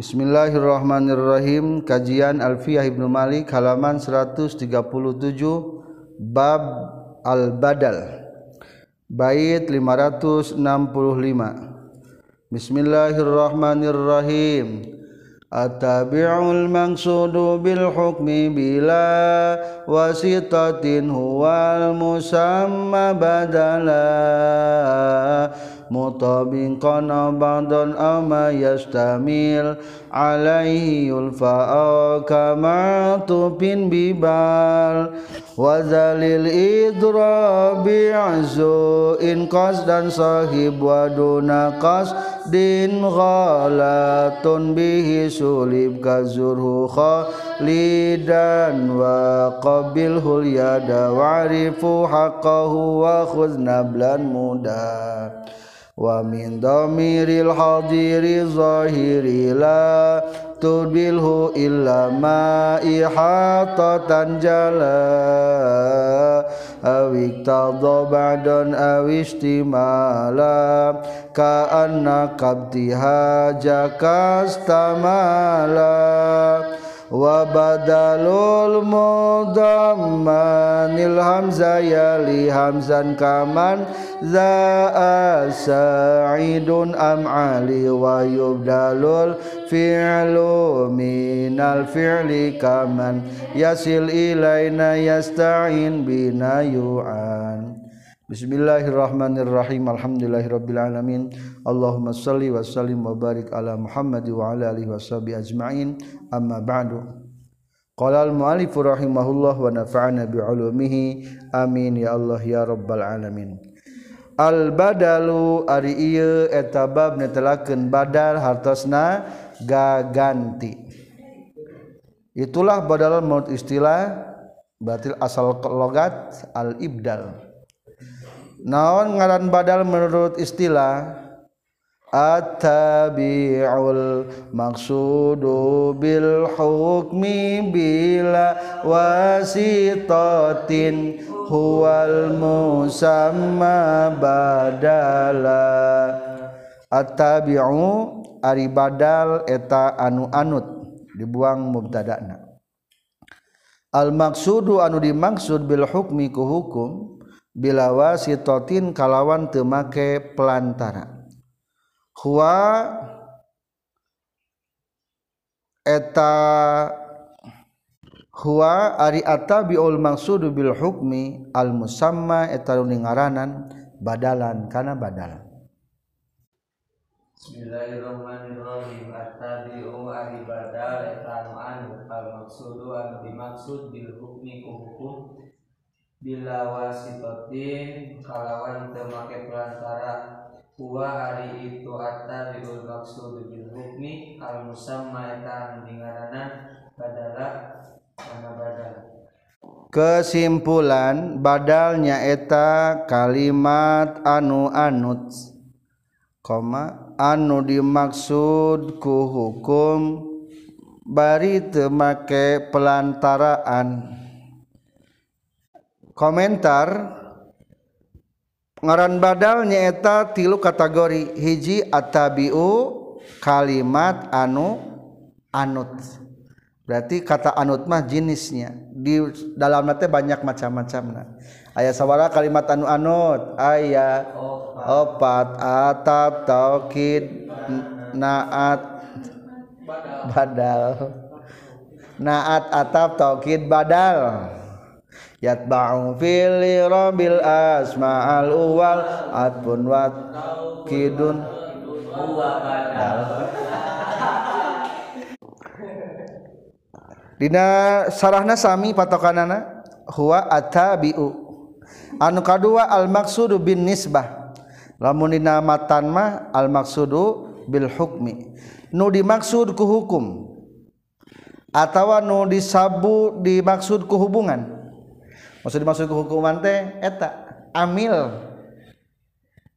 Bismillahirrahmanirrahim. Kajian Alfiyah Ibnu Malik halaman 137 Bab Al-Badal Bait 565 Bismillahirrahmanirrahim. At-tabi'ul bil hukmi bila wasitatin huwal musamma badala مطابقا بعضا أو ما عليه الفاء كما تبين ببال وذل الإضراب عزو إن قصدا صاحب ودون قصد غلط به سلب كزره خالدا وقبله اليد وعرف حقه وخذ نبلا مدى ومن ضمير الحضير ظاهر لا تبله إلا ما إحاطة جلا. أو اقتضى بعدا أو اشتمالا كأنك ابتهاجك استمالا. Wa badalul mudammanil hamza yali hamzan kaman za sa'idun am ali wa yubdalul fi'lu minal fi'li kaman yasil ilaina yasta'in bina yu'an Bismillahirrahmanirrahim. Alhamdulillahirrabbilalamin. Allahumma salli wa sallim wa barik ala Muhammad wa ala alihi wa sahbihi ajma'in. Amma ba'du. Qala al-mu'alifu rahimahullah wa nafa'ana bi'ulumihi amin ya Allah ya rabbal alamin. Al-badalu ari ieu eta bab netelakeun badal hartosna gaganti. Itulah badal menurut istilah batil asal logat al-ibdal naon ngaran badal menurut istilah? Attabi'ul maksudu bil hukmi bila wasitatin huwal musamma badala. At-tabi'u ari badal eta anu anut dibuang mubtada'na. Al maksudu anu dimaksud bil hukmi ku hukum bila wasitotin kalawan temake pelantara. Huwa eta huwa ari atabiul maqsudu bil hukmi al musamma eta ngaranan badalan kana badal Bismillahirrahmanirrahim. At-tabi'u ari badal eta anu anu al maqsudu anu dimaksud bil hukmi ku hukum bila wasitotin kalawan temake pelantara huwa hari itu atta biul maksud bil hukmi al musamma eta dingaranan badala kana badal. Kesimpulan badalnya eta kalimat anu anut koma anu dimaksud ku hukum bari temake pelantaraan komentar. Ngaran badal nyaeta tilu kategori. Hiji atabiu kalimat anu anut. Berarti kata anut mah jenisnya di dalamnya teh banyak macam-macamna. Ayah sawara kalimat anu anut. Ayah opat atat taukid naat. Badal. Naat atap taukid badal. yatba'u fil rabil asma'al uwal. Atfun wa kidun Dina sarahna sami patokanana? Huwa atabiu anu kadua al maksudu bin nisbah. Lamun dina matan mah al maksudu bil hukmi. Nu dimaksud ku hukum. Atawa nu disabu dimaksud ku hubungan. Maksud dimaksud ke hukuman teh eta. Amil.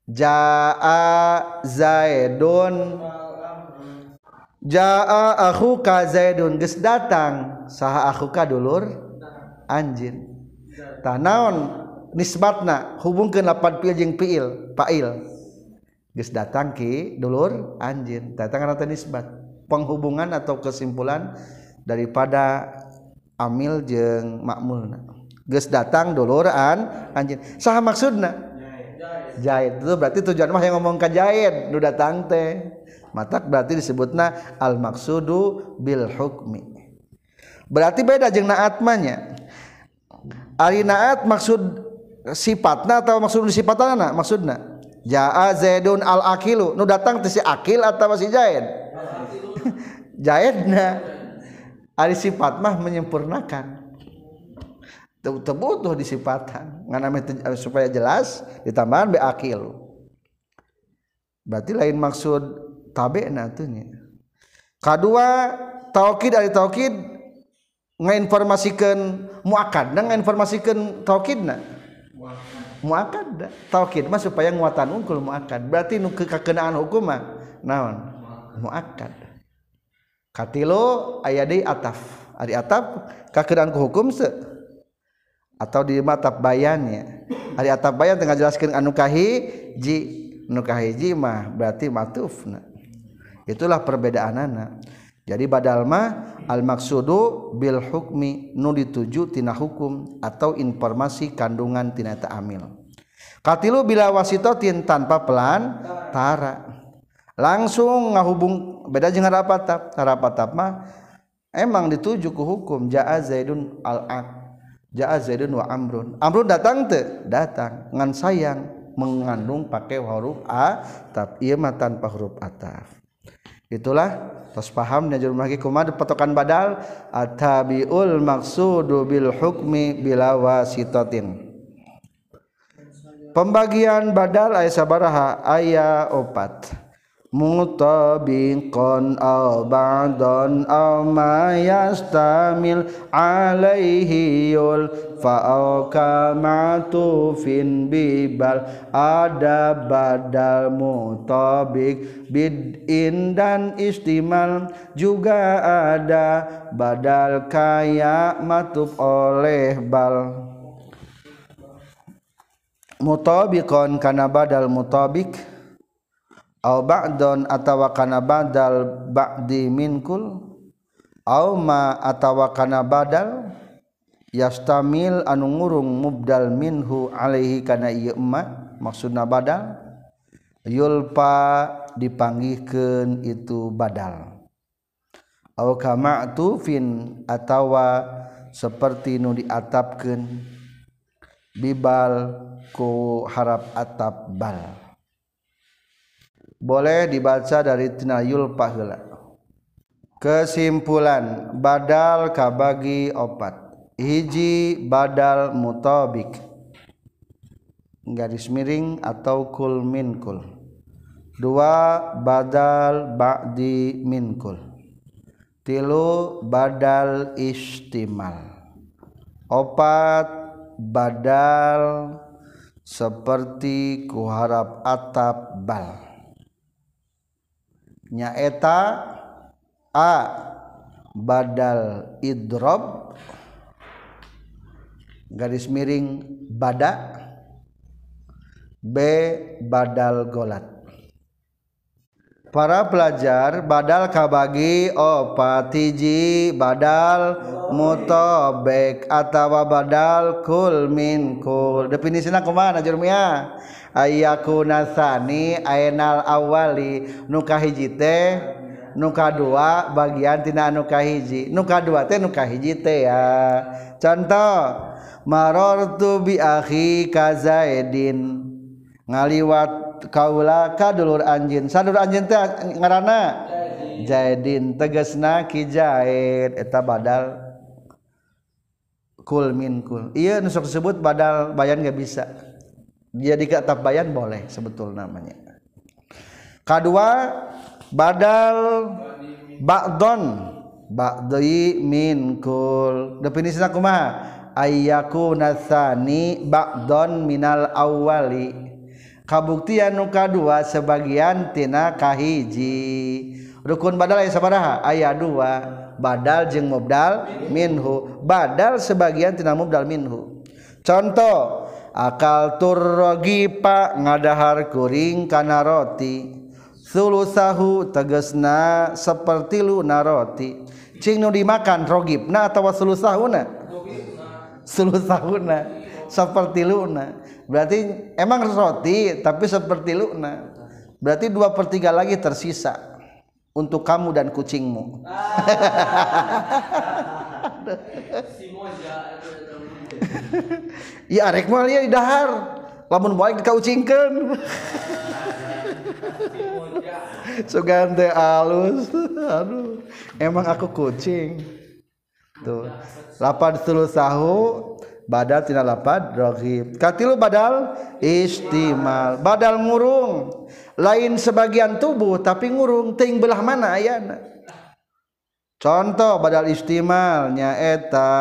Jaa zaidun. Jaa akhuka zaidun geus datang. Saha akhuka dulur? Anjin tah naon? Nisbatna hubungkeun lapan fiil jeung fiil fa'il geus datang ki dulur? Anjin datang kana nisbat. Penghubungan atau kesimpulan daripada amil jeng makmul Ges datang duluan anjing. Sah maksudna? Jahit. Itu berarti tujuan mah yang ngomongkan jahit. Nu datang teh. Matak berarti disebutna al maksudu bil hukmi. Berarti beda jeung naatmanya. Ari naat maksud sifatna atau maksud sifatna maksudna? Jaa Zaidun al akilu. Nu datang teh si akil atau si jahit? Jahitna. Ari sifat mah menyempurnakan. Butuh disifatan. Ngan supaya jelas ditambahan be akil. Berarti lain maksud tabe natunya kedua taukid dari taukid ngainformasikan muakad dan ngainformasikan taukidna muakad taukid mah supaya nguatan unggul muakad berarti nu kekenaan hukum mah naon? Muakad katilo aya di ataf. Ari ataf kakenaan ku hukum se atau di mata bayannya. Hari atap bayan tengah jelaskan anukahi ji. Nukahi ji mah berarti matufna itulah perbedaan anak jadi badal mah al maksudu bil hukmi nu dituju tina hukum atau informasi kandungan tina ta'amil katilu bila wasitotin tanpa pelan tara. Langsung ngahubung beda jeung harapatap harapatap mah emang dituju ke hukum. Jaa zaidun al aq jaa zaidun wa amrun. Amrun datang teu? Datang. Ngan sayang mengandung pakai huruf a tapi ieu mah tanpa huruf ataf. Itulah tos paham nya jurum lagi kumaha patokan badal? Atabiul maksudu bil hukmi bila wasitatin. Pembagian badal aya sabaraha? Aya opat mutabiqan aw ba'dan aw ma yastamil alaihi yul fa'au kamatufin bibal ada badal mutabik bid'in dan istimal juga ada badal kaya matuf oleh bal. mutabiqan kana badal mutabik aw ba'don atawa kana badal ba'di minkul? Aw ma atawa kana badal? Yastamil anu ngurung mubdal minhu alaihi kana ieu emma. Maksudna badal? Yulpa dipanggihkeun itu badal. Aw kama tufin atawa seperti nu diatapkeun. Bibal ku harap atap bal. Boleh dibaca dari tinayul pahala kesimpulan badal kabagi opat. Hiji badal mutabik garis miring atau kul minkul dua badal ba'di minkul tilu badal istimal. Opat badal seperti kuharap atap bal nyaeta a. Badal idrob. Garis miring bada. B. Badal golat. Para pelajar badal kabagi opatiji badal mutobek atau badal kul min kul. Definisinya ke mana jurmia ayakunasani aal awali. Nukahiji teh nuka dua bagian tina nuka dua teh nukahiji teh ya. Contoh marortu bihi kazaidin ngaliwat kaula kadulur anjin. Sadur anjin teh ngaranna Zaidin. Tegasna ki Zaid. Eta badal kul min kul. Iya nusuk disebut badal bayan gak bisa. jadi ke atap bayan boleh sebetul namanya. Kedua badal ba'don. Ba'di minkul definisinya kumaha? Ayyakuna tsani ba'don minal awali kabuktian nu kadua sebagian tina kahiji. Rukun badal aya sabaraha? Aya dua. Badal jeung mubdal minhu. Badal sebagian tina mubdal minhu. Contoh akal turrogipa ngadahar kuring kana roti. Sulusahu tegesna seperti lu naroti cing nu dimakan rogibna atau sulusahuna sulusahuna seperti luna berarti emang roti tapi seperti luna berarti dua per tiga lagi tersisa untuk kamu dan kucingmu. Ah. ya arek ya di dahar. Lamun baik dikaucingkeun. Sugan teh alus. Aduh emang aku kucing. Tuh lapad sahu badal tina lapad rohib katilu badal? Istimal. Badal ngurung. Lain sebagian tubuh tapi ngurung ting belah mana ayana? Contoh badal istimal nyaeta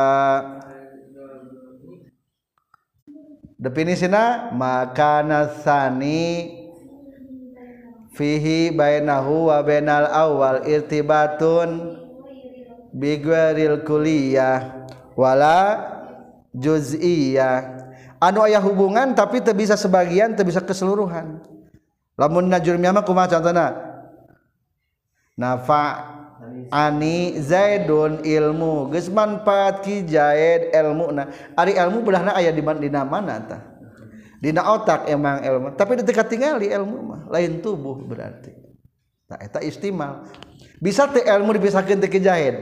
definisina makana tsani fihi bainahu wa bainal awal irtibatun bigwaril kuliah wala juz'iyah anu aya hubungan tapi teu bisa sebagian teu bisa keseluruhan. Lamun najurmiya mah kumaha contohna? Nafa ani zaidun ilmu. Geus manfaat ki zaid ilmuna ari ilmu belahna aya di mana tah? Dina otak emang ilmu. Tapi di dekat ilmu mah. Lain tubuh berarti. Nah eta istimal. Bisa teh ilmu dipisahkan teh jahid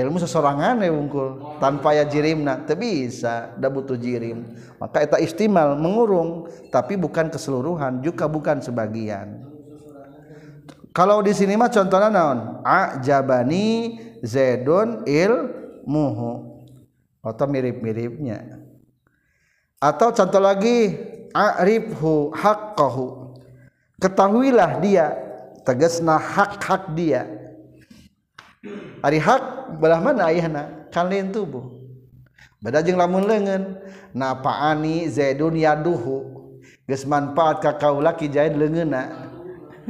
ilmu sesorangan ya wungkul. Tanpa ya jirimna teu bisa. Da butuh jirim. Maka eta istimal mengurung tapi bukan keseluruhan juga bukan sebagian kalau di sini mah contohnya naon? Ajabani zaidun ilmuhu. Atau mirip-miripnya. Atau contoh lagi a'rifhu haqqahu. Ketahuilah dia tegasna hak-hak dia. Ari hak belah mana ayahna? Lain tubuh. Beda jeung lamun leungeun. Napaani zaidun yaduhu? Geus manfaat ka kaula ki zaid leungeunna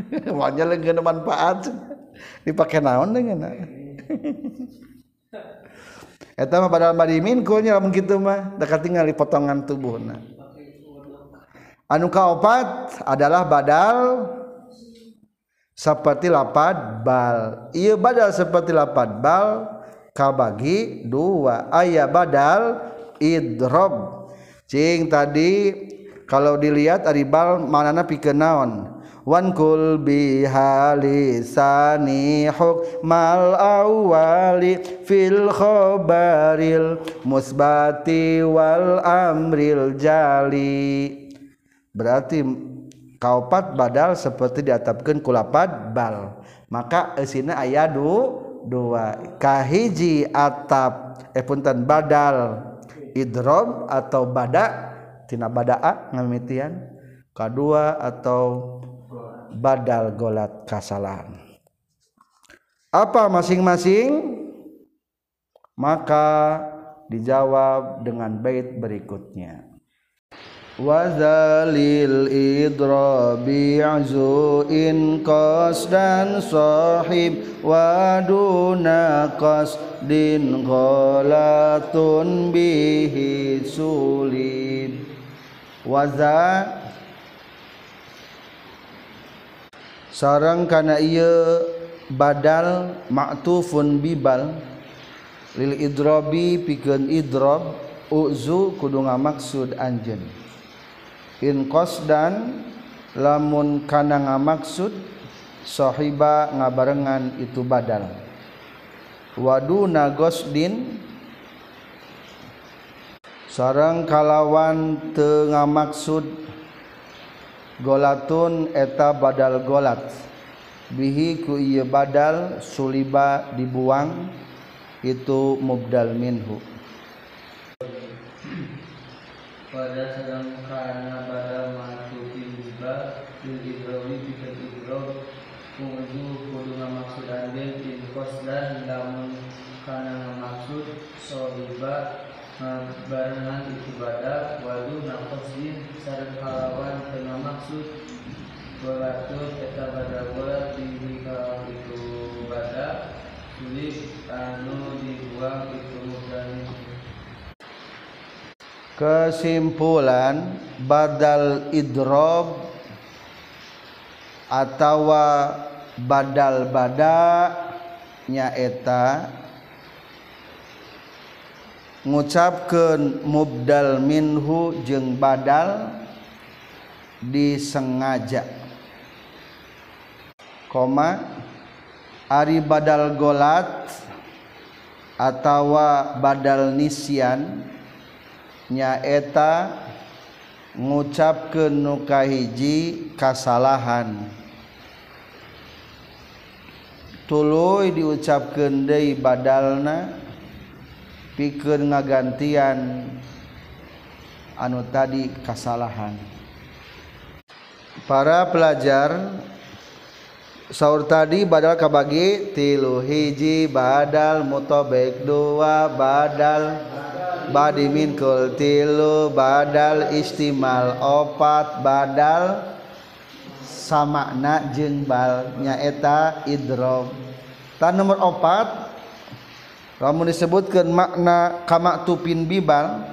wanya leungeun manfaat. Dipake naon dengan eta mah padahal mari minku nya lamun kitu mah dekat tinggal di potongan tubuhna. Anu kaopat adalah badal seperti lapad bal. Iya badal seperti lapad bal kabagi dua. Ayah badal idrob. Cing tadi kalau dilihat ari bal manana pikeun naon? Wankul bihalisani hukmal awali fil khobaril musbati wal amril jali. Berarti kaupat badal seperti diatapkan kulapat bal. Maka esina ayadu dua. Kahiji atap eh punten badal. Idrob atau bada tina badaa ngamitian. Kedua atau badal golat kasalahan apa masing-masing? Maka dijawab dengan bait berikutnya. Wazalil idrabi azuin qasdan sahib waduna qasdin ghalatun bihi sulib waza sarang kana ieu badal ma'tufun bibal lil idrobi pikeun idrob uzu kudu ngamaksud anjeun. In qasdan lamun kana ngamaksud sahiba ngabarengan itu badal. Waduna gosdin sarang kalawan teu ngamaksud golatun eta badal golat. Bihi ku ieu badal suliba dibuang itu mubdal minhu. Pada sedang karena pada matukin juga lil idrowi pikir idrow kungu kudu ngamaksud andil in dan lamun karena ngamaksud sohiba barengan ibadah wadu nafsin sareng kalawan kena maksud. Beratur eta badawa diri kalau itu ibadah tulis anu dibuang itu dan kesimpulan badal idrob atau badal bada nyaeta ngucapkan mubdal minhu jeung badal disengaja. Koma ari badal golat atawa badal nisian nyaeta ngucapkan nukahiji kasalahan. Tuluy diucapkan deui badalna pikeun ngagantian anu tadi kasalahan. Para pelajar sahur tadi badal kabagi tilu hiji badal mutobek dua badal badimin kul tilu badal istimal opat badal samakna jeung bal nyaeta idrom. Tan nomor opat lamun disebutkan makna kama tupin bibal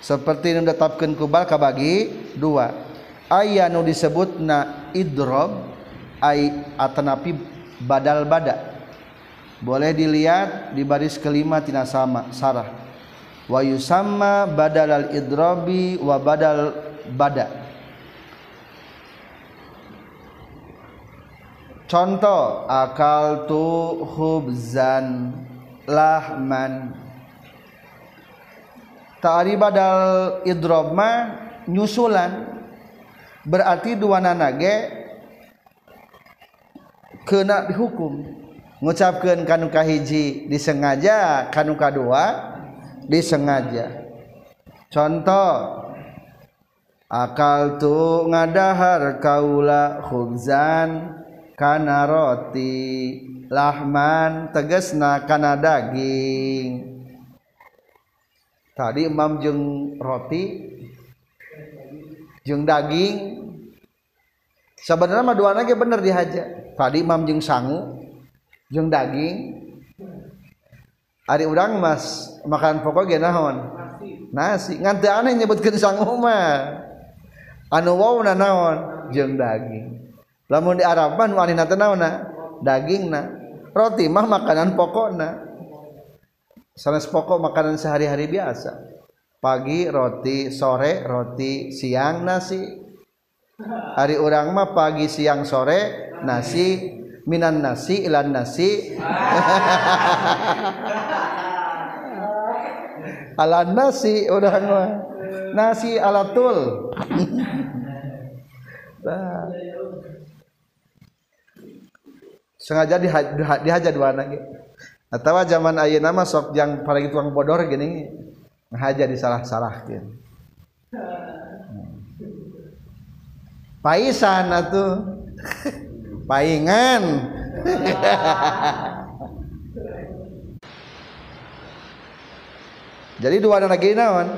seperti yang ditetapkan kubal kabagi dua. Ayah nu disebut na idrob ay atanapi badal bada. Boleh dilihat di baris kelima tina sama sarah. Wa yusamma badal al idrobi wa badal bada. Contoh akal tu hubzan lahman ta'ari badal idrob nyusulan. Berarti dua nanage kena dihukum. Ngucapkan kanu kahiji disengaja kanu kadua disengaja. Contoh akal tu ngadahar kaula khubzan kana roti lahman tegesna kana daging. Tadi imam jeung roti jeung daging. Sebenarnya dua lagi bener dihaja tadi imam jeung sangu jeung daging. Ari urang mas makan pokok ge naon nasi. Nganti aneh nyebutkeun sangu mah. Anu wawna naon jeung daging lamun di Arab mah anehna teh naonna dagingna roti mah makanan pokokna sanes pokok makanan sehari-hari biasa. Pagi roti sore roti siang nasi. Hari orang mah pagi siang sore nasi. Minan nasi ilan nasi. Ala nasi udah mah. Nasi alatul. sengaja dihaja dua lagi atau zaman ayeuna nama sok yang para tukang bodor gini ngahaja disalah-salahkeun hmm. paisan atuh. Paingan. Jadi dua lagi naon?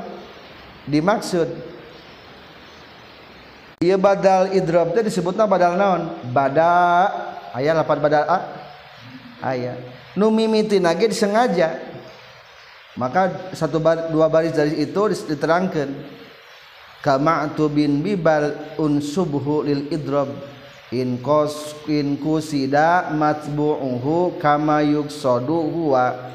Dimaksud Iya badal idrob itu disebutnya badal naon? Bada ayat lapan badal a ayat nu mimiti nage disengaja. Maka satu bar, dua baris dari itu diterangkan. Kama tu bin bibal unsubhu lil idrob. In kos in kusida matbu'uhu kama yuksodu huwa.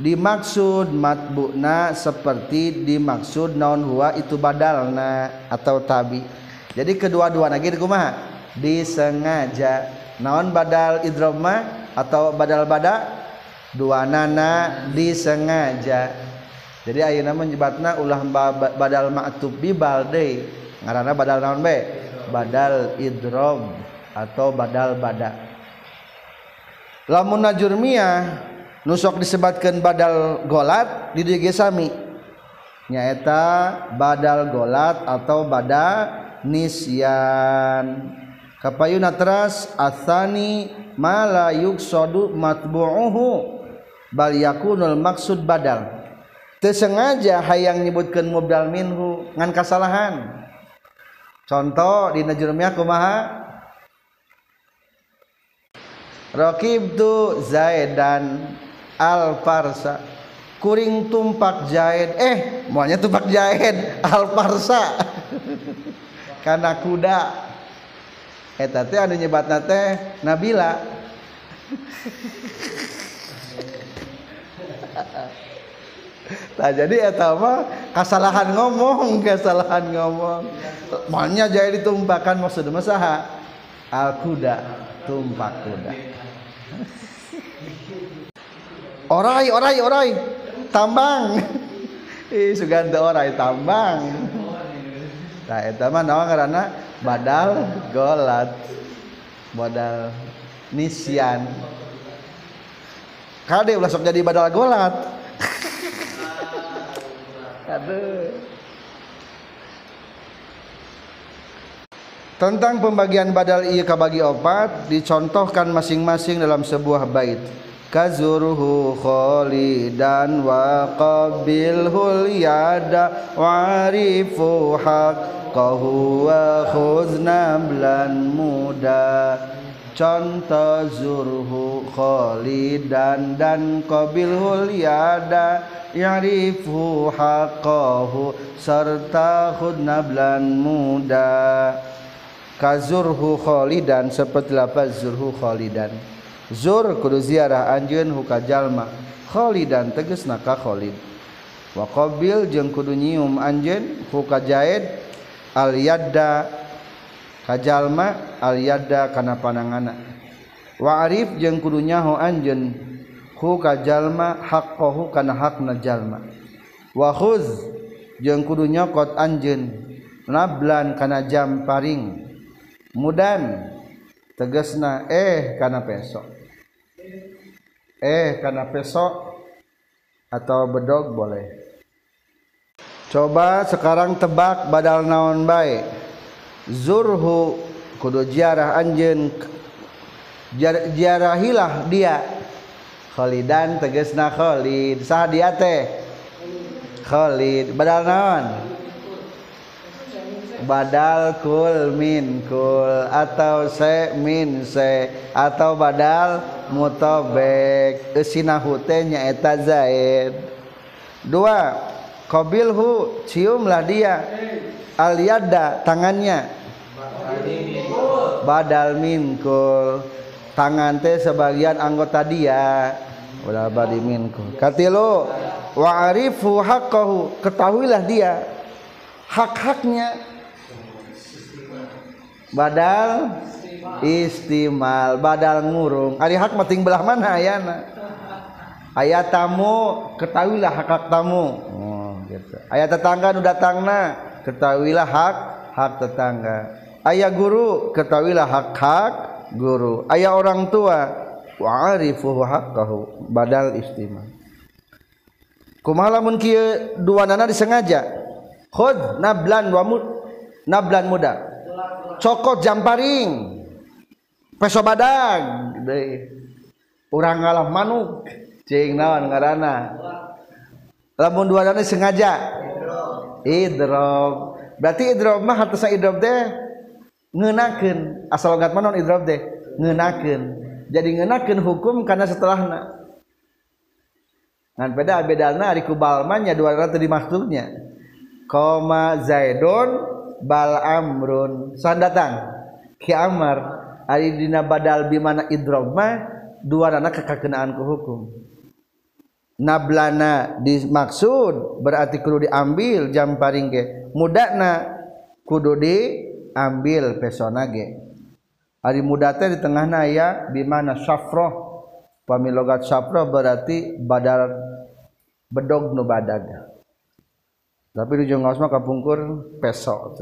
Dimaksud matbu'na seperti dimaksud naon huwa itu badalna atau tabi. Jadi kedua-dua lagi kumaha? Disengaja naon badal idroma atau badal bada? Dua nana disengaja. Jadi ayeuna menyebatna ulah badal ma'tub bibal deui ngaranna badal naon be? Badal idrom atau badal bada. Lamun najurmiyah nusok disebatkan badal golat di dieu sami. Nyaeta badal golat atau badal nisyan kapayuna teras asani mala yuksodu matbu'uhu bal yakunul maksud badal. Tersengaja hayang nyebutkan mubdal minhu ngan kasalahan. Contoh di najrumnya kumaha? Raqibtu Zaidan al Farsa kuring tumpak Zaid. Eh maunya tumpak Zaid. Al Farsa karena kuda eta teh anu nyebatna teh Nabila Nah, jadi eta mah kesalahan ngomong, kesalahan ngomong. Makanya jadi ditumpakan maksud masaha al kuda, tumpak kuda. Orai, orai, orai. Tambang. Ih, suganda orai tambang. Nah, eta mah naon ngaranna? Badal golat. Badal nisyan. Kade ulah sok jadi badal golat. Aduh. Tentang pembagian badal iya kabagi opat dicontohkan masing-masing dalam sebuah bait. Kazurhu khalidan wa qabilhul yada warifu haqqahu wa khuzna blan muda. Contoh zurhu khalidan dan qabilhul yada. Ya'rifu haqqahu serta khudna blan muda. Kazurhu khalidan seperti lafaz zurhu khalidan? Zur kudu ziarah anjeun huka jalma. Khalidan tegasna ka khalid. Wa qabil jeung kudu nyium anjeun huka jaid al yadda ka jalma al yadda kana panangana wa arif jeung kudu nyaho anjeun ka jalma haqqahu kana hakna jalma wa khuz jeung kudu nyokot anjeun nablan kana jam paring. Mudan tegasna eh kana peso. Eh kana peso atau bedog boleh coba sekarang tebak badal naon baik zurhu kudu ziarah anjen jiarahilah dia. Khalidan tegesna Khalid. Sah dia teh? Khalid. Badal naon? Badal kul min kul atau se min se atau badal mutabek. Esinahute nyaeta zaid. Dua qabilhu ciumlah dia. Al tangannya. Badal minkul. Tangan teh sebagian anggota dia. Ulah badi minku katilu wa arifu haqqahu. Ketahuilah dia hak-haknya. Badal istimal badal ngurung. Ari hak mating belah mana ayana? Ayat tamu ketahuilah hak hak tamu. Oh, gitu. Ayat tetangga nu datangna ketahuilah hak hak tetangga. Ayah guru ketahuilah hak hak guru. Ayah orang tua wa'arifuhu haqqahu badal istima kumalamun kieu dua nana disengaja. Khud nablan wa mud nablan muda. Cokot jamparing peso badag deui. Urang ngalah manuk. Cing naon ngaranna? Lamun dua nana sengaja. Idrob. Berarti idrob mah hartosna idrob teh ngeunakeun asal logat manon idrob teh ngeunakeun jadi ngenakan hukum karena setelah ngan beda bedalna ari kubalmanya dua rata dimaksudnya. Koma zaidon bal amrun. San datang? Ki amar. Ari dina badal bimana idroma dua rana kekakenaan ku hukum nablana dimaksud berarti kudu diambil jam paring ge. Mudakna kudu diambil pesona ge. Hari muda teh di tengah naya di mana syafroh pamilogat syafroh berarti badal bedog nu badag. Tapi di jengos mah kapungkur peso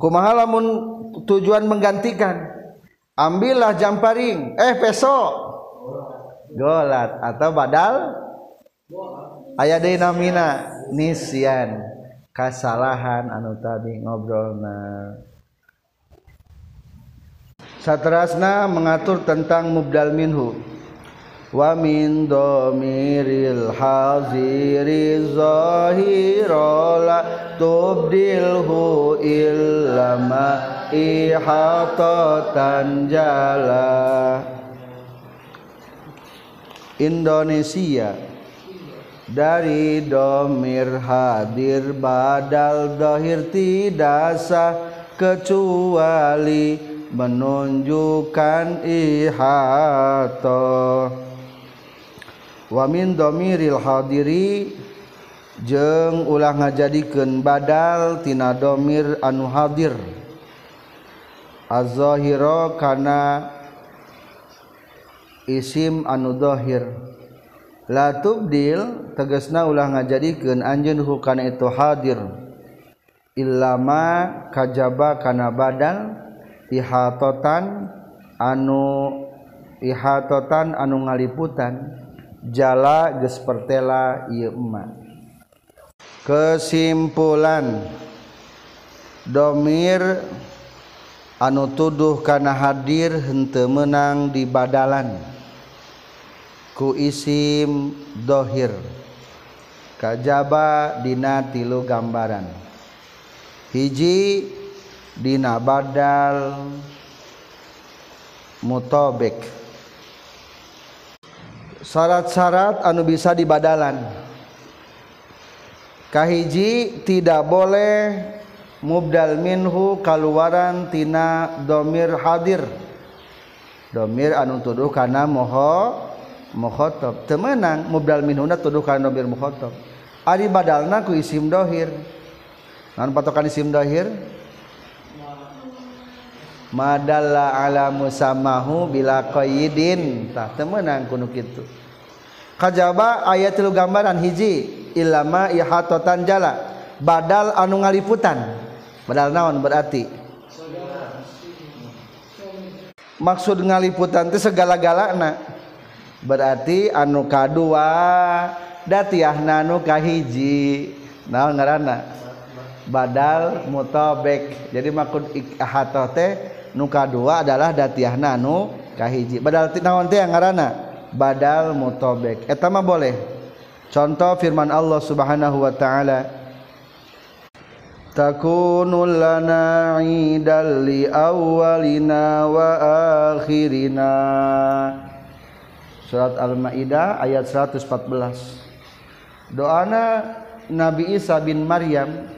kumaha lamun tujuan menggantikan? Ambillah jamparing eh peso golat atau badal? Aya deui namina nisyan kasalahan anu tadi ngobrolna. Satrasna mengatur tentang mubdal minhu. Wa min dhamiril haziri zahirala tubdilhu illama ihatatan jala. Indonesia. Dari domir hadir badal dohir tidak sah kecuali menunjukkan ihato. Wa min domiril hadiri jeng ulah ngajadikeun badal tina domir anu hadir. Az-zahira kana isim la tubdil tegesna ulah ngajadikeun anjeun hukana itu hadir illama kajaba kana badal ihatotan anu ihatotan anu ngaliputan jala geus pertela ieu emma. Kesimpulan domir anu tuduh kana hadir henteu menang di badalan. ku isim dohir. Kajaba dina tilu gambaran. Hiji dina badal mutobek. Syarat-syarat anu bisa dibadalan. Kahiji tidak boleh mubdal minhu kaluaran tina domir hadir. Domir anu tuduh karena moho mukhotob. Temenang mubdal minhuna tuduh kana bir mukhotob. Ari badalna ku isim dohir. Naon patokan isim dohir? Madalla ala musamahu bila qayyidin. Tah temenang kuno kitu. Kajaba ayat tilu gambaran hiji. Ilama ihatatan jala. Badal anu ngaliputan. Badal naon berarti? Maksud ngaliputan teh segala-galana. Berarti anu kadua datiahna anu kahiji. Naon ngaranna? Badal mutabek jadi maksud ihatoh teh nuka dua adalah datiah nanu kahiji. Badal naon teh ngaranna? Badal mutobek. Eta mah boleh. Contoh firman Allah Subhanahu wa taala. Takunu lana idal li awwalina wa akhirina surat Al-Maidah ayat 114 doana Nabi Isa bin Maryam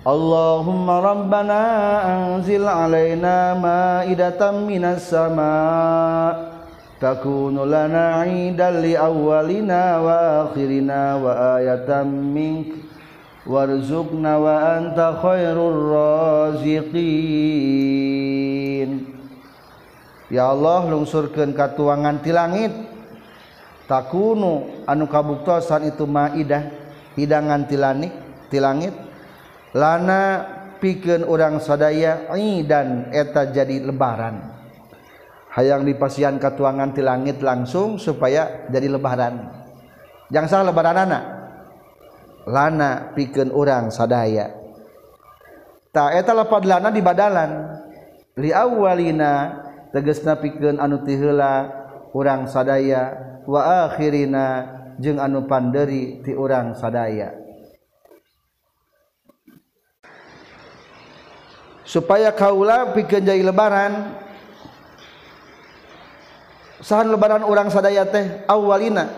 Allahumma rabbana anzil alaina ma'idatan minas sama' takunu lana 'idan li awwalina wa akhirina wa ayatan mink warzuqna wa anta khairur raziqin. ya Allah lungsurkan katuangan ti langit. Takunu anu kabuktosan itu maidah hidangan tilani ti langit. Lana pikeun urang sadaya dan eta jadi lebaran. Hayang dipasian katuangan ti langit langsung supaya jadi lebaran. Jangan salah lebaran anak lana pikeun urang sadaya. Tak eta lapad lana di badalan. Li awalina teges na piken anu tihela urang sadaya waakhirina jeung anu panderi ti urang sadaya. Supaya kaula pikeun jadi lebaran sahan lebaran orang sadaya teh awalina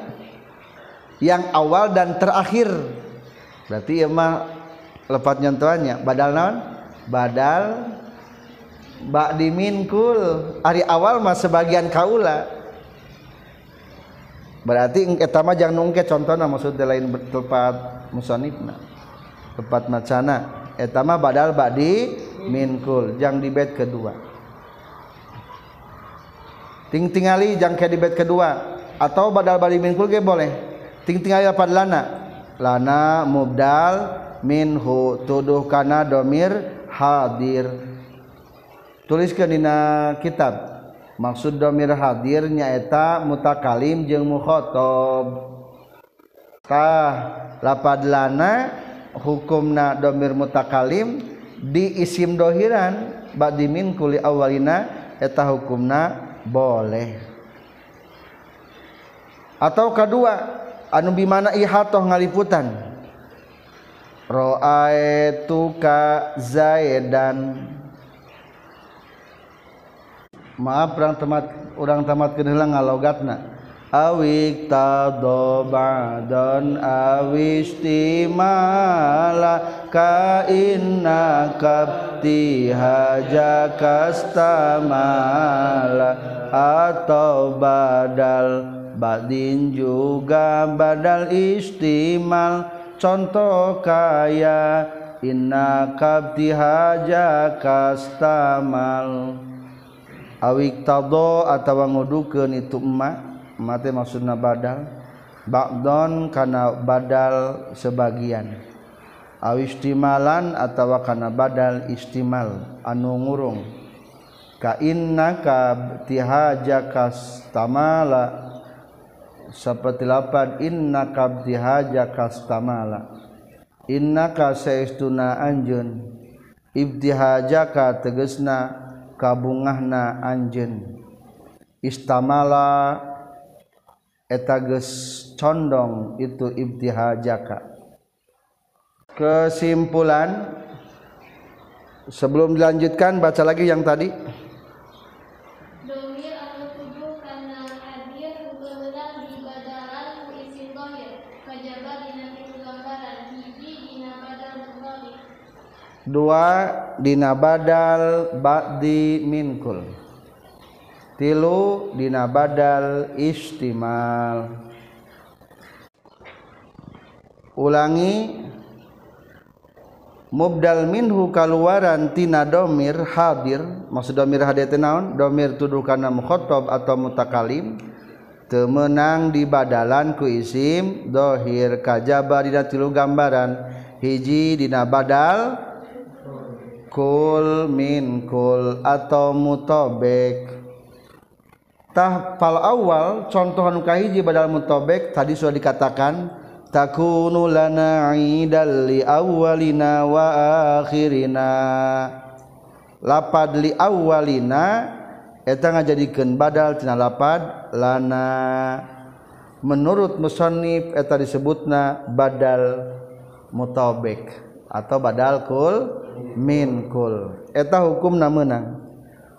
yang awal dan terakhir. Berarti emang mah lepat nyentuhannya badal naon? Badal bak diminkul hari awal mah sebagian kaula. Berarti eta mah jangan nungke contohna maksudnya lain tepat musonifna tepat macana. Eta mah badal badi minkul jang di bed kedua. Ting tingali jang ke di bed kedua. Atau badal bali minkul ge boleh. Ting tingali apa lana? Lana mubdal minhu tuduh kana domir hadir tuliskan dina kitab. Maksud domir hadir nyaeta mutakalim jeung mukhotob. Tah lapad lana hukumna domir mutakalim di isim dohiran. Badimin kuli awalina eta hukumna boleh. Atau kedua anu bimana ihatoh ngaliputan? Ro'aituka zaidan. maaf orang tamat orang tamat kehilang ngalogatna awik tadobadon awistimala ka inna kapti haja kastamala atau badal badin juga badal istimal. Contoh kaya inna kapti haja kastamal awik tado atawa ngudukeun itu emma mate maksudna badal. Ba'don kana badal sebagian. Awistimalan atawa kana badal istimal. Anu ngurung. Ka innaka tihajakas tamala seperti lapan innaka tihajakas tamala innaka saestuna anjeun. Ibtihajaka tegesna. kabungahna Anjen istamala etages condong itu ibtiha jaka. Kesimpulan sebelum dilanjutkan baca lagi yang tadi. Dua dina badal ba'di minkul. Tilu dina badal istimal. Ulangi. Mubdal minhu kaluaran tina domir hadir. Maksud domir hadir teh naon? Domir tuduh kana mukhatab atau mutakalim. Temenang di badalan ku isim dohir kajaba dina tilu gambaran. Hiji dina badal kul min kul atau mutobek tahfal awal contoh anu kahiji badal mutobek tadi sudah dikatakan takunu lana idal li awalina wa akhirina. Lapad li awalina eta ngajadikeun badal tina lapad lana. Menurut musannif eta disebutna badal mutobek atau badal kul minkul eta hukum na menang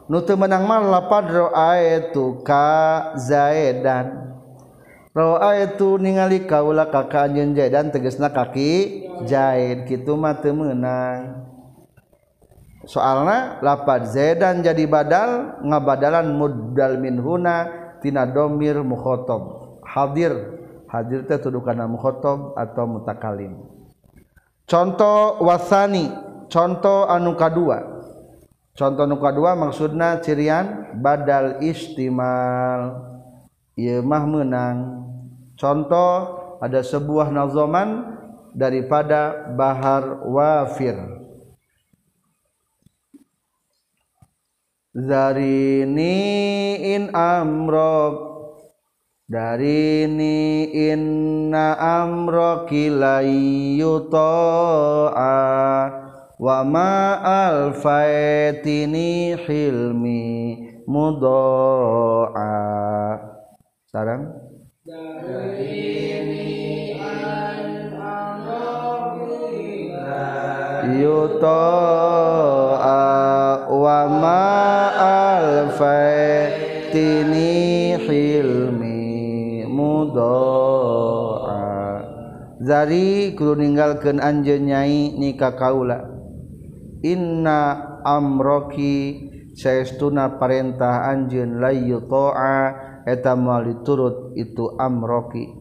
nutu menang mah lapad ra'aitu ka zaidan. Ra'aitu ningali kaula ka ka anjeun zaidan tegasna kaki zaid. Kitu mah teu meunang. Soalna lapad zaidan jadi badal ngabadalan muddal min huna tina domir mukhotob. Hadir. Hadir teh tuduh kana mukhotob atau mutakalim. Contoh wasani. Contoh anu kadua. Contoh nu kadua maksudna cirian badal istimal. Ieu mah menang contoh ada sebuah nazoman daripada bahar wafir. Zarini in amrok. Darini inna amroki layuto'a wa ma alfaitini hilmi mudoa sarang? Yutoa wa ma alfaitini hilmi mudoa Zari kudu ninggalkeun anjeun nyai nikah kaula inna amroki saestuna parentah anjeun la yuta'a eta moal diturut itu amroki.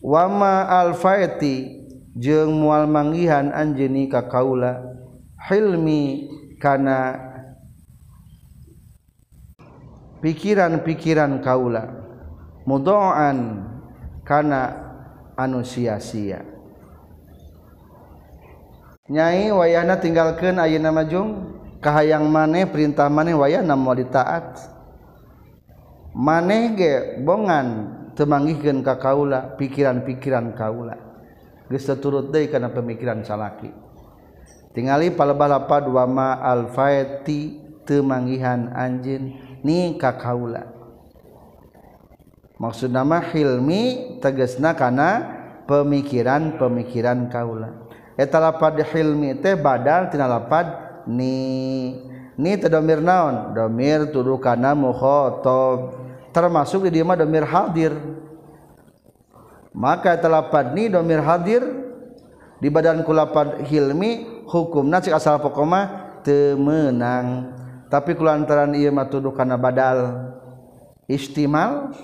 Wama alfaeti jeung moal manggihan anjeun ka kaula. Hilmi kana pikiran-pikiran kaula. Mudoan kana anu sia-sia. nyai wayahna tinggalkan ayeuna majung kahayang maneh perintah maneh wayahna mau ditaat. Maneh ge bongan temanggihkeun ka kaula pikiran-pikiran kaula. Geus turut deui kana pemikiran salaki. Tingali palbalapa dua ma alfaeti temanggihan anjin ni ka kaula. Maksud nama hilmi tegesna kana pemikiran-pemikiran kaula. Eta lapad hilmi teh badal tina lapad ni. Ni teh domir naon? Domir tuduh kana mukhatab termasuk di dia domir hadir. Maka telapad ni domir hadir. Di badan kulapad hilmi hukum cik asal pokoma temenang tapi kulantaran ia mah tuduh karena badal istimal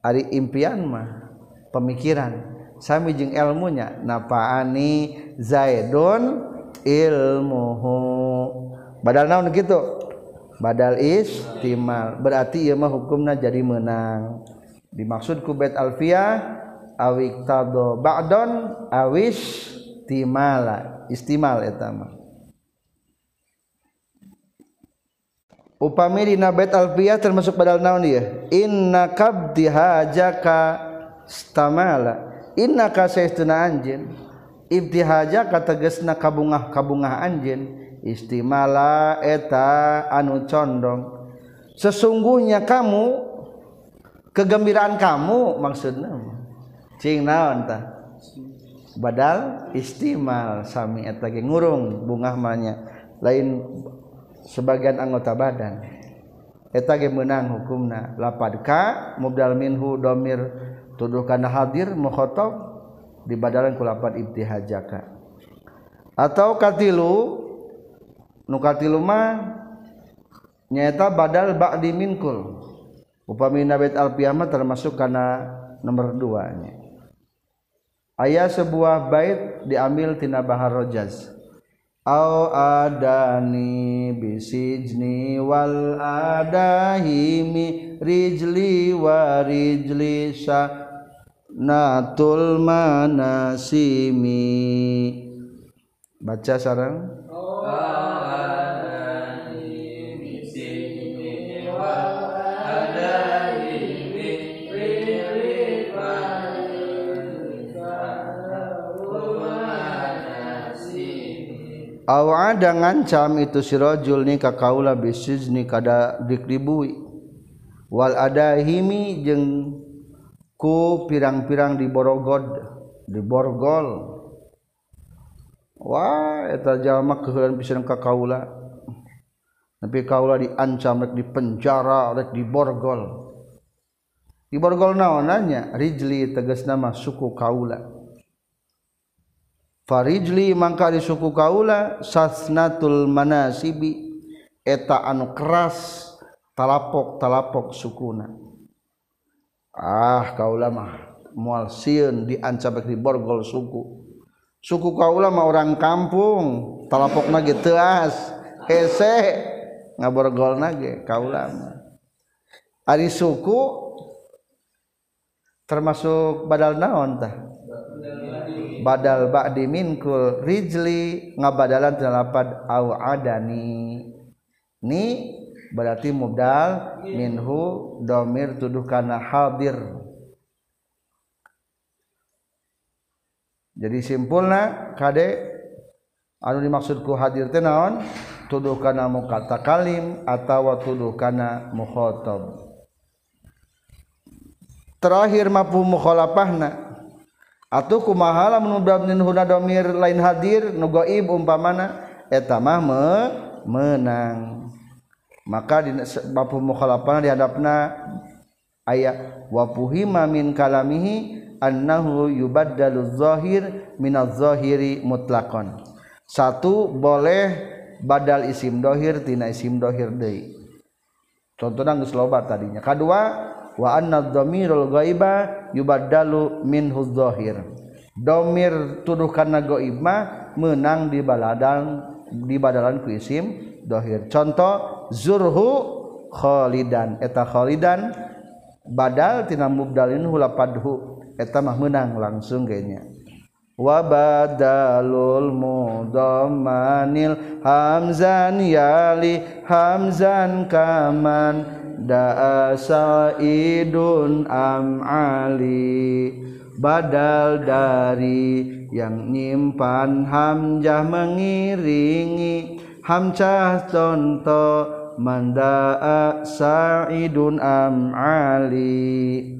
ari impian mah pemikiran sami jeung ilmunya. Napaani zaidun ilmuhu. Badal naon gitu badal istimal. Berarti ieu mah hukumna jadi menang dimaksud ku bait alfiyah awik tado ba'don awish timala istimal eta mah. Upami dina bait alfiyah termasuk badal naon dia inna kabdi hajaka stamala inna kasna anjin ibtihaja kategesna kabungah kabungah anjin istimala eta anu condong. Sesungguhnya kamu kegembiraan kamu maksudnya cing naon tah? Badal istimal sami eta ge ngurung bungah manya. Lain sebagian anggota badan. Eta ge meunang hukumna. Lapad ka mubdal minhu domir tuduh kana hadir mukhatab dibadalan ku lapad ibtihajaka atau katilu nu katilu mah nyata badal ba'di minkul. Upami nabit alpiyama termasuk karena nomor dua nya. Ayat sebuah bait diambil tina bahar rojaz. Au adani bisijni wal adahimi rijli wa rijli natul manasimi. Baca sarang Awa ada ngancam itu sirojul ni ka kaula bisizni kada dikribui wal adahimi jeung ku pirang-pirang di Borogod di Borgol. Wah eta jalma keheulan pisan ka kaula. Tapi kaula diancam rek di penjara rek di Borgol. Di Borgol naonanya Rijli tegas nama suku kaula. Farijli mangka di suku kaula sasnatul manasibi. Eta anu keras talapok talapok sukuna. ah kau lama mual sieun diancam di borgol suku. Suku kau lama orang kampung talapok nage teas hese ngaborgol nage kau lama ari suku termasuk badal naon tah? Badal ba'di minkul rijli ngabadalan tilapad au adani. Ni berarti mudal minhu domir tuduh karena hadir. Jadi simpulna kade anu dimaksudku hadir tenaon tuduh karena mukata kalim atau tuduh karena mukhotob. Terakhir mampu mukhalafahna atuh kumaha lamun minhuna domir lain hadir nu gaib umpamana eta mah me menang. maka di bapu mukhalafana dihadapna ayat wapuhima min kalamihi annahu yubaddalu zahir minaz zahiri mutlaqan. Satu boleh badal isim dohir tina isim dohir deui. Contohna geus loba tadinya. Kadua wa anna dhamirul ghaiba yubaddalu minhu zahir. Domir tuduh kana gaib mah meunang di baladan di badalan ku isim dhahir contoh zurhu khalidan. Eta khalidan badal tina mubdalin hulapadhu eta mah menang langsung kayaknya. Wa badalul mudammanil hamzan yali hamzan kaman dasaidun am ali. Badal dari yang nyimpan hamzah mengiringi hamzah contoh manda saidun am ali.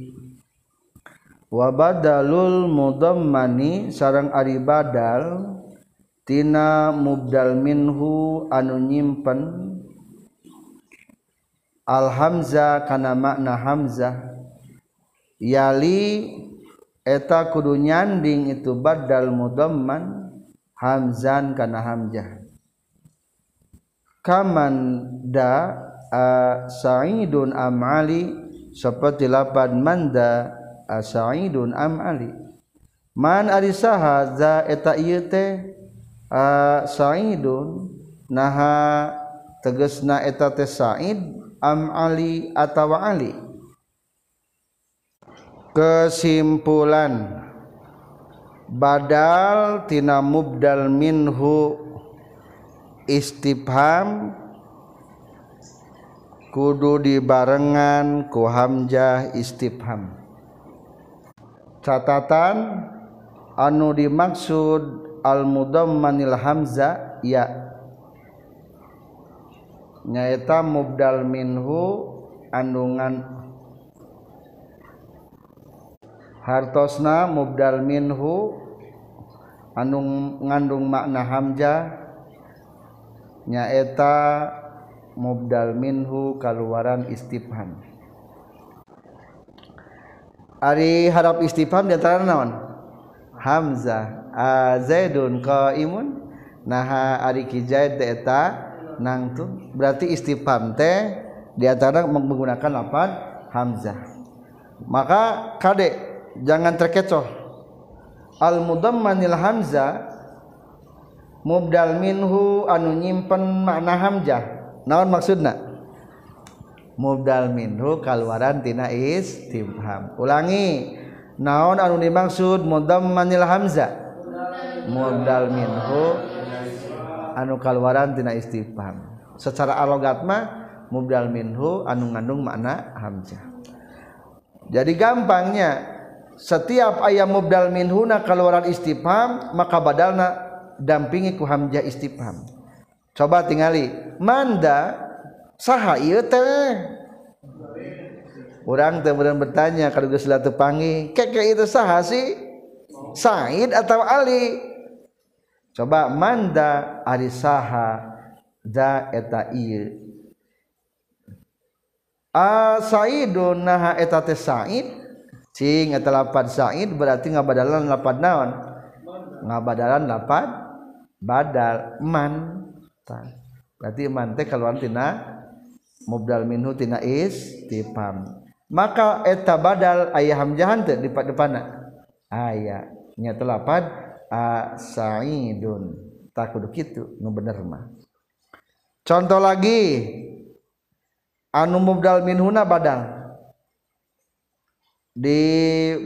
Wa badalul mudammani sarang ari badal tina mubdal minhu anu nyimpen. Alhamza kana makna hamzah. Yali eta kudu nyanding itu badal mudamman hamzan kana hamzah kaman da a sa'idun am ali. Seperti lapan manda a sa'idun am ali. Man ari saha za eta ieu teh a sa'idun naha tegasna eta teh sa'id am ali atawa ali. Kesimpulan badal tina mubdal minhu istifham kudu dibarengan ku hamzah istifham catatan anu dimaksud al mudammanil hamzah ya. Nyaeta mubdal minhu andungan. Hartosna mubdal minhu anu ngandung makna hamzah nyaeta mubdal minhu kaluaran istifham. Ari harap istifham diantara naon? Hamzah. Ah, Zaidun qaimun. Naha ari ki Zaid eta nangtu berarti istifham teh diantara menggunakan lapan Hamzah. Maka kade jangan terkecoh. Al mudammanil Hamzah mubdal minhu anu nyimpen makna hamzah. Naon maksudna? Mubdal minhu kaluaran tina istifham ulangi. Naon anu dimaksud mudammanil hamzah? Mubdal minhu anu kaluaran tina istifham secara alogat mah mubdal minhu anu ngandung makna hamzah. Jadi gampangnya setiap ayam mubdal minhuna kaluaran istifham maka badalna dampingi ku hamzah istifham coba tingali manda saha ieu teh? Orang teh bertanya kalau geus teu panggil keke itu saha sih? Said atau Ali? Coba manda ari saha da eta ieu. A Saidun naha eta teh Said? Cing eta lapad Said berarti ngabadalan lapad naon? Ngabadalan lapad badal man berarti man teh kaluar tina mubdal minhu tina istifham maka eta badal ayah hamzahan teh di depanna aya nya telapad a saidun. Tak kudu kitu nu bener mah. Contoh lagi anu mubdal minhuna badal. Di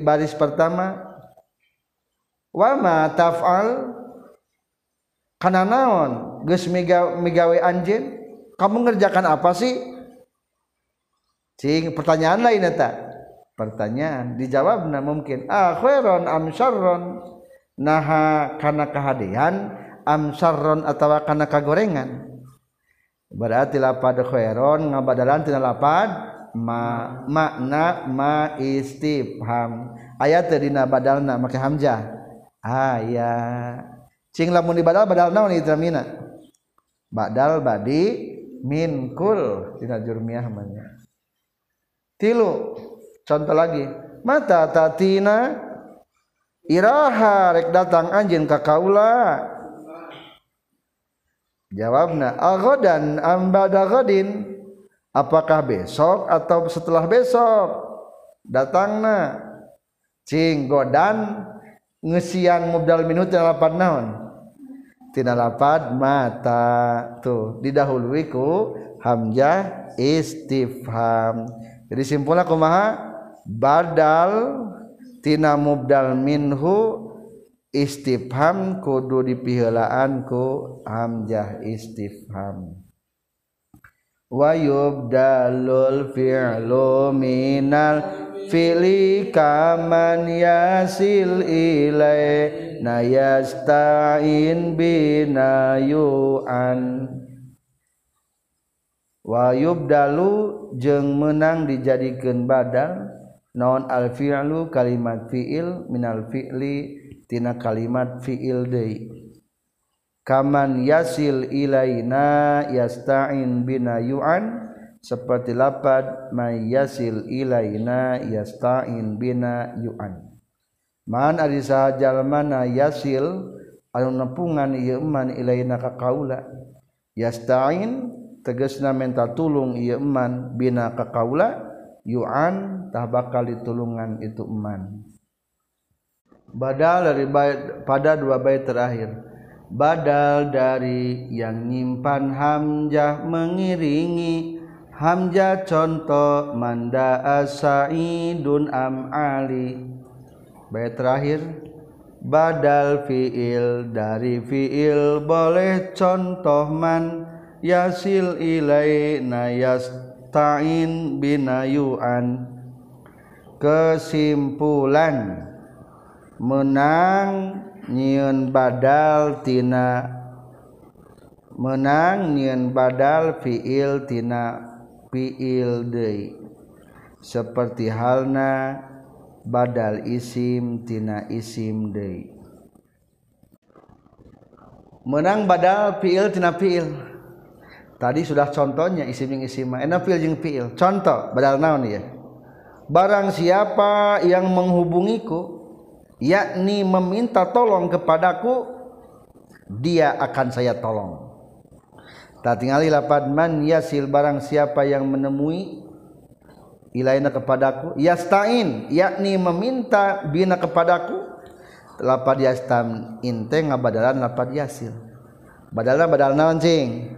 baris pertama wa ma taf'al karena naon? Geus migawe anjeun? Kamu ngerjakan apa sih? Cing pertanyaan lain eta. Pertanyaan dijawabna mungkin. Ah am syarron? Naha kana kahadean am syarron atawa kana kagorengan? Berarti lapad khairon ngabadalan tina lapad? Ma makna ma istifham ayat dina badalna make hamzah. Ayat cing lamun di badal naon itu mina badal badi min kul tina jurmiyah namanya tilu contoh lagi. Mata tatina iraha rek datang anjeun ka kaula. Jawabna aghadan am ba'da ghadin apakah besok atau setelah besok? Datangna cing godan ngesian mubdal minhu tina lapad naon? Tina lapad mata. Tuh didahului ku hamzah istifham. Jadi simpulnya kumaha? Badal tina mubdal minhu istifham kudu dipiheulaan ku hamzah istifham. wayub dalul fi'lu minal fili kaman yasil ilai na yasta'in bina yu'an wayub dalu jeng menang dijadikan badal. Non al fi'lu kalimat fi'il minal fi'li tina kalimat fi'il deui kaman yasil ilaina yasta'in bina yu'an. Seperti lapad may yasil ilaina yasta'in bina yu'an. Man ari sajalmana yasil anu nepungan ieu man ilaina ka kaula. Yasta'in tegasna minta tulung ieu man bina ka kaula. Yu'an tah bakal ditulungan itu man badal dari bait, pada dua bait terakhir. Badal dari yang nyimpan hamjah mengiringi. Hamjah contoh manda asaidun am ali. Bait terakhir badal fiil dari fiil boleh contoh man yasil ilaina yasta'in binayuan. Kesimpulan menang nyiun badal tina menang nyiun badal fiil tina fiil deui. Seperti halna badal isim tina isim deui. Menang badal fiil tina fiil. Tadi sudah contohnya isim yang isim. Enak fiil jeung fiil. Contoh badal naon ya barang siapa yang menghubungiku yakni meminta tolong kepadaku dia akan saya tolong. Tak tinggali lapad man yasil barang siapa yang menemui ilaina kepadaku yastain yakni meminta bina kepadaku lapad yastam inte ngabadalan lapad yasil. Badalna badal naon cing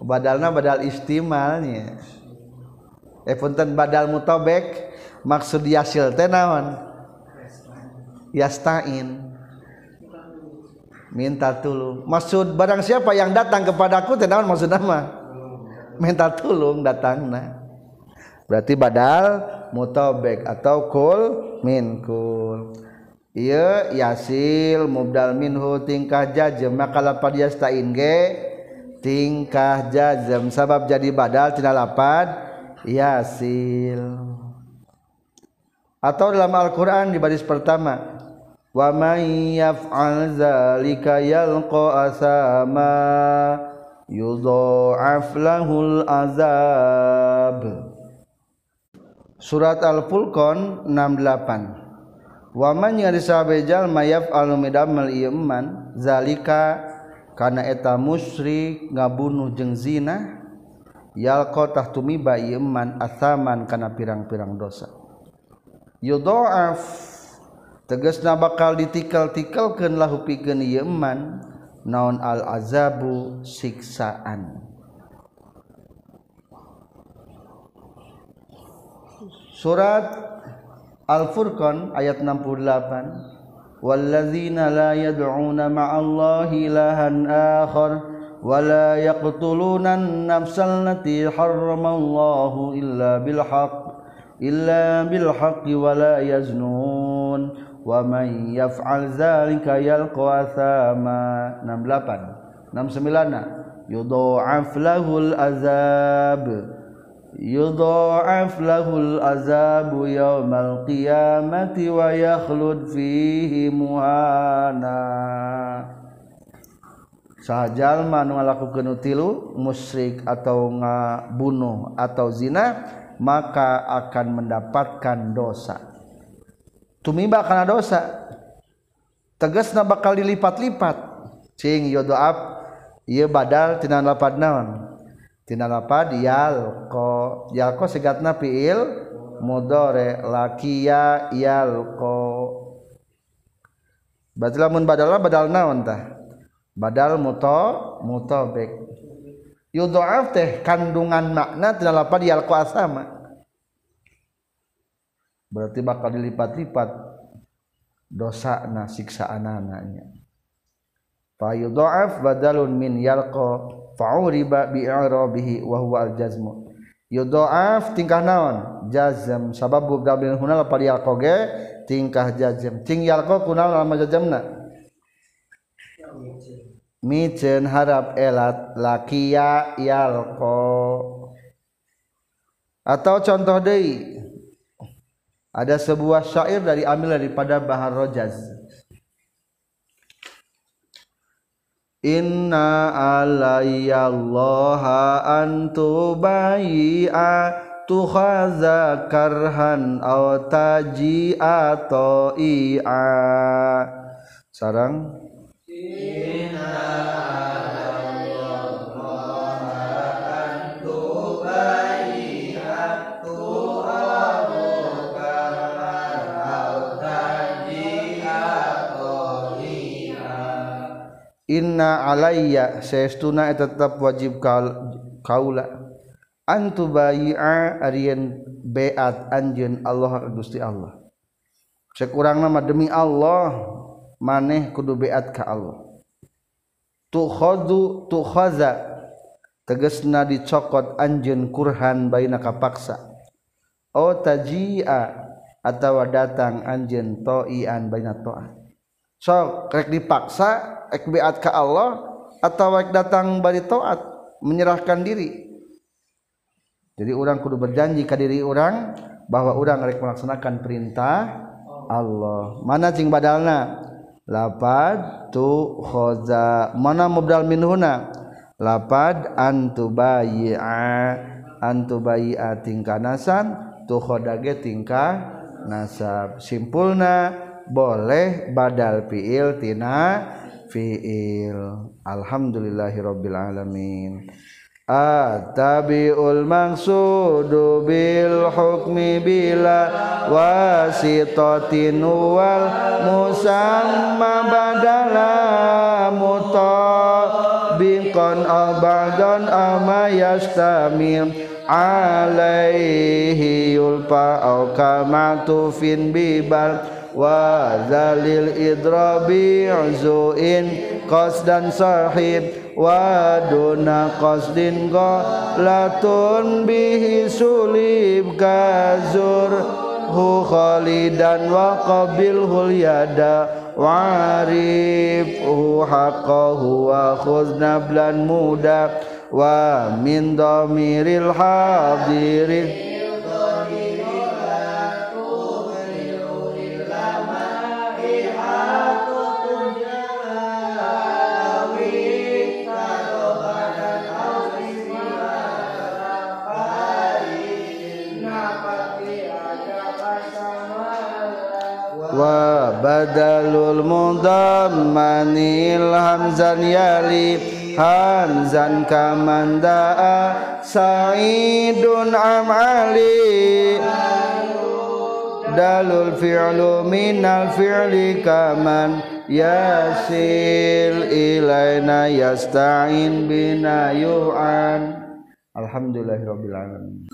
badalna badal istimalnya. Eh punten badal mutobek maksud yasil teh naon? Yastain. Minta tulung. Maksud barang siapa yang datang kepadaku teh naon maksud nama? Minta tulung datang nah berarti badal mutobek atau kul min kul iya yasil mubdal minhu tingkah jazm. Maka lapad yastain ge? Tingkah jazm. Sabab jadi badal tina lapad yasil. atau dalam Al-Qur'an di baris pertama. Wa may yaf'al zalika yalqa asama yudha'af lahul azab. Surat Al-Fulqan 68 Wa man yari sabejal mayaf alumidamel iman zalika karena eta musyrik ngabunuh jeung zina yalqa tah tumiba iman asaman kana pirang-pirang dosa. Yudha'af. Tegasna bakal ditikal-tikalkeun lahu pikeun ieu iman naon al azabu siksaan. Surat Al-Furqan ayat 68 Walladzina la yad'una ma'allahi ilahan akhar wa la yaqtuluna an-nafsal lati harramallahu illa illa bil haqqi wa la yaznun wa man yaf'al dzalika yalqa athama 68 69 yudha'af lahul azab yudha'af lahul azabu yaumal qiyamati wa yakhlud fihi muhana sahajal jalma nu ngalakukeun tilu musyrik atau ngabunuh atau zina maka akan mendapatkan dosa. Tumiba karena dosa. Tegasna bakal dilipat-lipat. Cing yodoab iya badal tina lapad naon? Tina lapad yalko. Yalko segatna fiil mudore. Lakia yalko. Berarti lamun badal badal naon tah badal muto mutobek yudhaaf teh kandungan makna tina lapan di alqa sama berarti bakal dilipat-lipat dosa na siksaan anaknya fa yudhaaf badalun min yalqa fa'uriba bi i'rabihi wa huwa al-jazmu. Yudhaaf tingkah naon? Jazm. Sabab dabil huna lapan di alqa ge tingkah jazm. Ting yalqa kunaon lamun jazmna? Micen harap elat lakia yalqa atau contoh deui ada sebuah syair dari ambil daripada Bahar Rojaz. Inna alayyallaha antu bayi'a tukhaza karhan aw taji'a ta'i'a. Sarang? Inna Inna alayya saestuna tetap wajib kaula. Antu bai'a arian beat anjeun Allah Gusti Allah. Cek urang nama demi Allah maneh kudu beat ka Allah tuhodu khaza tegesna dicokot anjen Quran baina kapaksa. O tajia atawa datang anjen toian baina toat sok rek dipaksa ek beat ka Allah atau rek datang bari toat menyerahkan diri. Jadi orang kudu berjanji ke diri orang bahwa orang rek melaksanakan perintah Allah. Mana cing badalna? lapad tu khoza mana mubdal min huna lapad antu bayi'a antu bayi'a tingkah nasab tu khodage tingkah nasab. Simpulna boleh badal fiil tina fiil. Alhamdulillahirabbil alamin. Atabiul maqsudu bil hukmi bila wasitatin wal musamma badala mutabiqan abadan ama yastamil alaihi yulpa au kama tufin bibal wazalil idrabi zuin qasdan sahib waduna qasdin latun bihi sulib kazur hu khalidan wa qabilhul yada warif hu haqqahu wa khuzna blan muda wa min dhamiril hadirin badalul mudammanil hamzan yali hamzan kamandaa sa'idun amali dalul fi'lu minal fi'li kaman yasil ilaina yasta'in bina yu'an. Alhamdulillahirabbil alamin